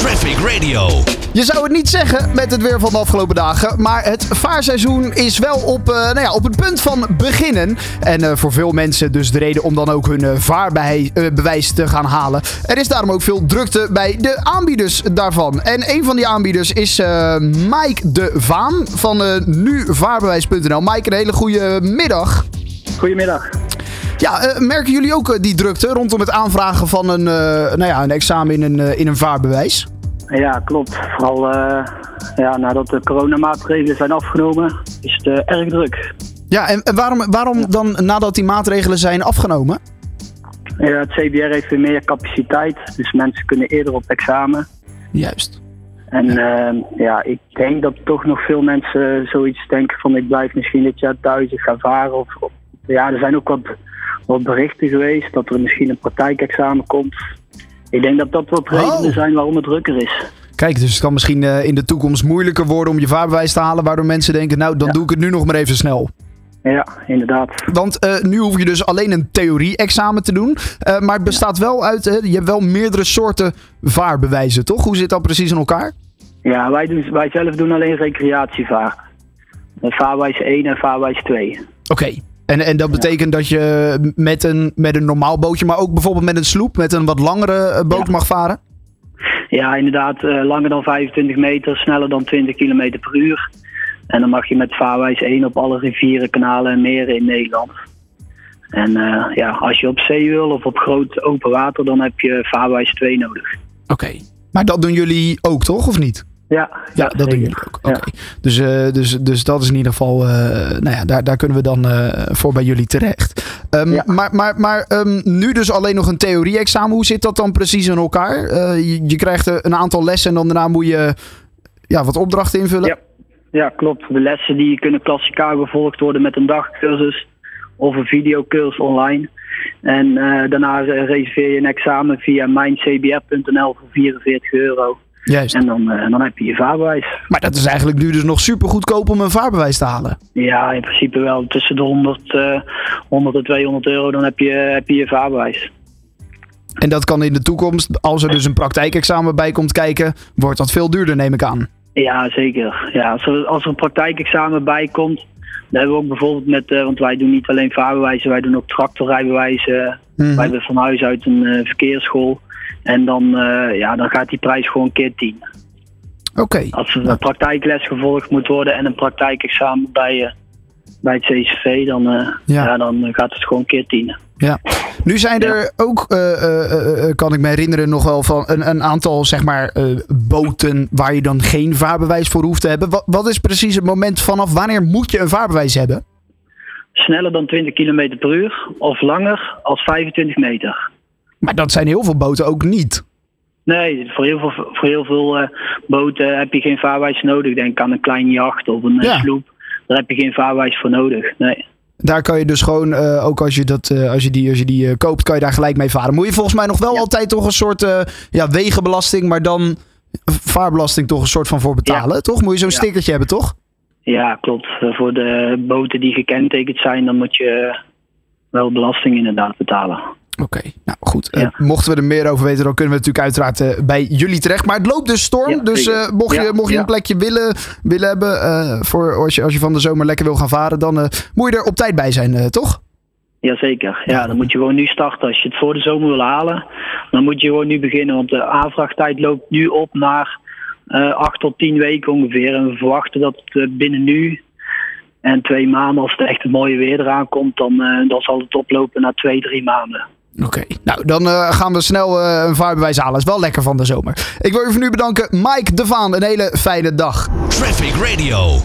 Traffic Radio. Je zou het niet zeggen met het weer van de afgelopen dagen. Maar het vaarseizoen is wel op, eh, nou ja, op het punt van beginnen. En eh, voor veel mensen dus de reden om dan ook hun eh, vaarbewijs te gaan halen. Er is daarom ook veel drukte bij de aanbieders daarvan. En een van die aanbieders is eh, Mike de Vaan van eh nuvaarbewijs.nl. Mike, een hele goede middag. Goedemiddag. Ja, eh, merken jullie ook eh, die drukte rondom het aanvragen van een, eh, nou ja, een examen in een, in een vaarbewijs? Ja, klopt. Vooral ja, nadat de coronamaatregelen zijn afgenomen, is het erg druk. Ja, en en waarom, waarom dan nadat die maatregelen zijn afgenomen? Ja, het CBR heeft weer meer capaciteit, dus mensen kunnen eerder op examen. Juist. En eh, ja, ik denk dat toch nog veel mensen zoiets denken van ik blijf misschien dit jaar thuis, ik ga varen. Of, of- ja, er zijn ook wat, wat berichten geweest dat er misschien een praktijkexamen komt. Ik denk dat dat wat redenen Oh. zijn waarom het drukker is. Kijk, dus het kan misschien eh, in de toekomst moeilijker worden om je vaarbewijs te halen. Waardoor mensen denken, nou, dan Ja. doe ik het nu nog maar even snel. Ja, inderdaad. Want eh, nu hoef je dus alleen een theorie-examen te doen. Eh, maar het bestaat wel uit, je hebt wel meerdere soorten vaarbewijzen, toch? Hoe zit dat precies in elkaar? Ja, wij, doen, wij zelf doen alleen recreatievaart. Eh, Vaarwijs 1 en vaarwijs 2. Oké. En, en dat betekent dat je met een, met een normaal bootje, maar ook bijvoorbeeld met een sloep, met een wat langere eh, boot Ja. mag varen? Ja, inderdaad, eh, langer dan 25 meter, sneller dan 20 km per uur. En dan mag je met vaarwijs 1 op alle rivieren, kanalen en meren in Nederland. En eh, ja, als je op zee wil of op groot open water, dan heb je vaarwijs 2 nodig. Oké. Maar dat doen jullie ook, toch? Of niet? Ja, Ja, dat doen zeker. jullie ook. Oké. Ja. Dus, eh, dus, dus dat is in ieder geval, eh, nou ja, daar, daar kunnen we dan eh, voor bij jullie terecht. Ehm, Ja. Maar, maar, maar ehm, nu dus alleen nog een theorie-examen. Hoe zit dat dan precies in elkaar? Eh, je, je krijgt een aantal lessen en dan daarna moet je ja, wat opdrachten invullen. Ja. Ja, klopt. De lessen die kunnen klassikaal gevolgd worden met een dagcursus of een videocursus online. En eh, daarna reserveer je een examen via mijncbr.nl voor 44 euro. Juist. En dan, eh, dan heb je je vaarbewijs. Maar dat is eigenlijk nu dus nog super goedkoop om een vaarbewijs te halen. Ja, in principe wel. Tussen de 100, eh 100 en 200 euro, dan heb je heb je, je vaarbewijs. En dat kan in de toekomst, als er dus een praktijkexamen bij komt kijken, wordt dat veel duurder, neem ik aan. Ja, zeker. Ja, als, er, als er een praktijkexamen bij komt, dan hebben we ook bijvoorbeeld met, eh, want wij doen niet alleen vaarbewijzen, wij doen ook tractorrijbewijzen. Mhm. Wij hebben van huis uit een eh, verkeersschool. En dan, eh, ja, dan gaat die prijs gewoon keer 10. Oké. Als er een praktijkles gevolgd moet worden en een praktijkexamen bij, eh, bij het CCV, dan, eh, Ja. ja. dan gaat het gewoon keer 10. Ja. Nu zijn er ook, kan ik me herinneren, nog wel van een, een aantal zeg maar, boten waar je dan geen vaarbewijs voor hoeft te hebben. Wat, wat is precies het moment vanaf wanneer moet je een vaarbewijs hebben? Sneller dan 20 km per uur of langer als 25 meter. Maar dat zijn heel veel boten ook niet. Nee, voor heel veel, voor heel veel eh, boten heb je geen vaarwijs nodig. Denk aan een kleine jacht of een eh, Ja. sloep. Daar heb je geen vaarwijs voor nodig. Nee. Daar kan je dus gewoon, eh, ook als je, dat, als je die, als je die koopt, kan je daar gelijk mee varen. Moet je volgens mij nog wel Ja. altijd toch een soort ja, wegenbelasting, maar dan vaarbelasting toch een soort van voor betalen, toch? Moet je zo'n stickertje hebben, toch? Ja, klopt. Voor de boten die gekentekend zijn, dan moet je wel belasting inderdaad betalen. Oké, nou goed. Eh, mochten we er meer over weten, dan kunnen we natuurlijk uiteraard eh, bij jullie terecht. Maar het loopt dus storm. Ja, dus eh, mocht, je, mocht je een plekje willen, willen hebben, voor als je, als je van de zomer lekker wil gaan varen, dan moet je er op tijd bij zijn, toch? Jazeker. Ja, dan moet je gewoon nu starten. Als je het voor de zomer wil halen, dan moet je gewoon nu beginnen. Want de aanvraagtijd loopt nu op naar 8 tot 10 weken ongeveer. En we verwachten dat het binnen nu en twee maanden, als het echt het mooie weer eraan komt, dan, dan zal het oplopen naar twee, drie maanden. Oké, nou dan eh, gaan we snel eh, een vaarbewijs halen. Is wel lekker van de zomer. Ik wil je voor nu bedanken, Mike de Vaan. Een hele fijne dag. Traffic Radio.